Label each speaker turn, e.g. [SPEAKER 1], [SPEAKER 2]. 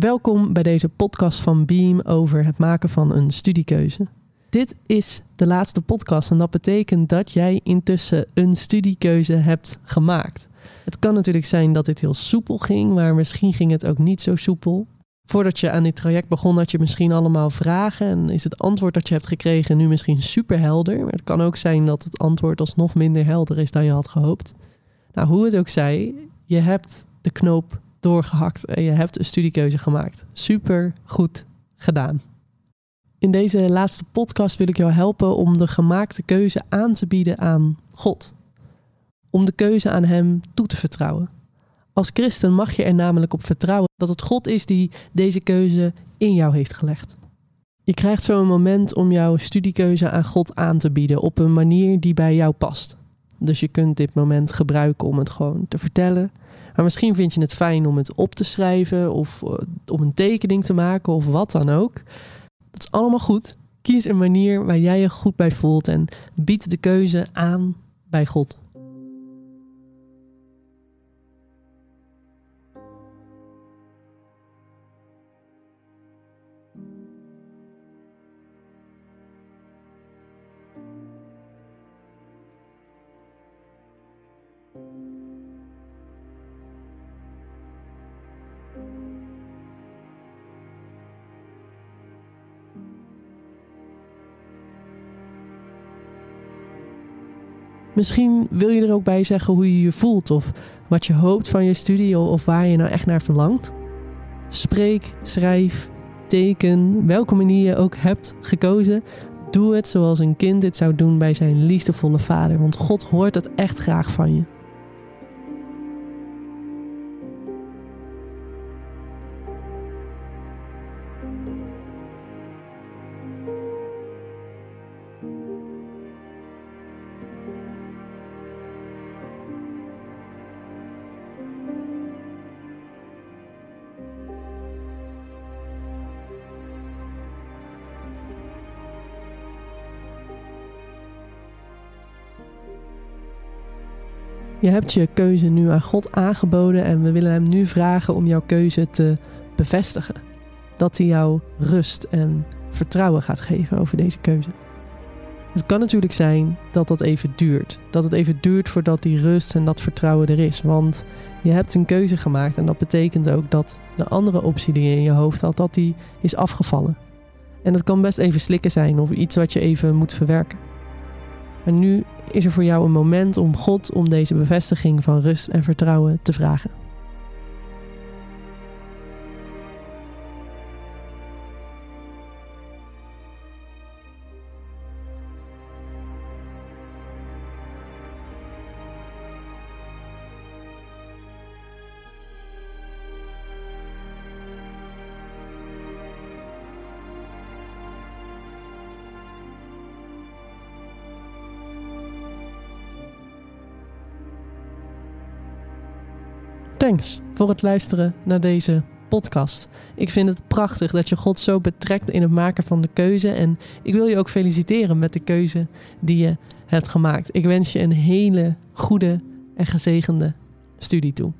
[SPEAKER 1] Welkom bij deze podcast van Beam over het maken van een studiekeuze. Dit is de laatste podcast en dat betekent dat jij intussen een studiekeuze hebt gemaakt. Het kan natuurlijk zijn dat dit heel soepel ging, maar misschien ging het ook niet zo soepel. Voordat je aan dit traject begon, had je misschien allemaal vragen en is het antwoord dat je hebt gekregen nu misschien super helder. Maar het kan ook zijn dat het antwoord alsnog minder helder is dan je had gehoopt. Nou, hoe het ook zij, je hebt de knoop doorgehakt en je hebt een studiekeuze gemaakt. Super goed gedaan. In deze laatste podcast wil ik jou helpen om de gemaakte keuze aan te bieden aan God. Om de keuze aan Hem toe te vertrouwen. Als christen mag je er namelijk op vertrouwen dat het God is die deze keuze in jou heeft gelegd. Je krijgt zo een moment om jouw studiekeuze aan God aan te bieden op een manier die bij jou past. Dus je kunt dit moment gebruiken om het gewoon te vertellen. Maar misschien vind je het fijn om het op te schrijven of uh, om een tekening te maken of wat dan ook. Dat is allemaal goed. Kies een manier waar jij je goed bij voelt en bied de keuze aan bij God. Misschien wil je er ook bij zeggen hoe je je voelt of wat je hoopt van je studie of waar je nou echt naar verlangt. Spreek, schrijf, teken, welke manier je ook hebt gekozen. Doe het zoals een kind dit zou doen bij zijn liefdevolle vader, want God hoort het echt graag van je. Je hebt je keuze nu aan God aangeboden en we willen Hem nu vragen om jouw keuze te bevestigen. Dat Hij jou rust en vertrouwen gaat geven over deze keuze. Het kan natuurlijk zijn dat dat even duurt. Dat het even duurt voordat die rust en dat vertrouwen er is. Want je hebt een keuze gemaakt en dat betekent ook dat de andere optie die je in je hoofd had, dat die is afgevallen. En dat kan best even slikken zijn of iets wat je even moet verwerken. Maar nu is er voor jou een moment om God om deze bevestiging van rust en vertrouwen te vragen. Thanks voor het luisteren naar deze podcast. Ik vind het prachtig dat je God zo betrekt in het maken van de keuze. En ik wil je ook feliciteren met de keuze die je hebt gemaakt. Ik wens je een hele goede en gezegende studie toe.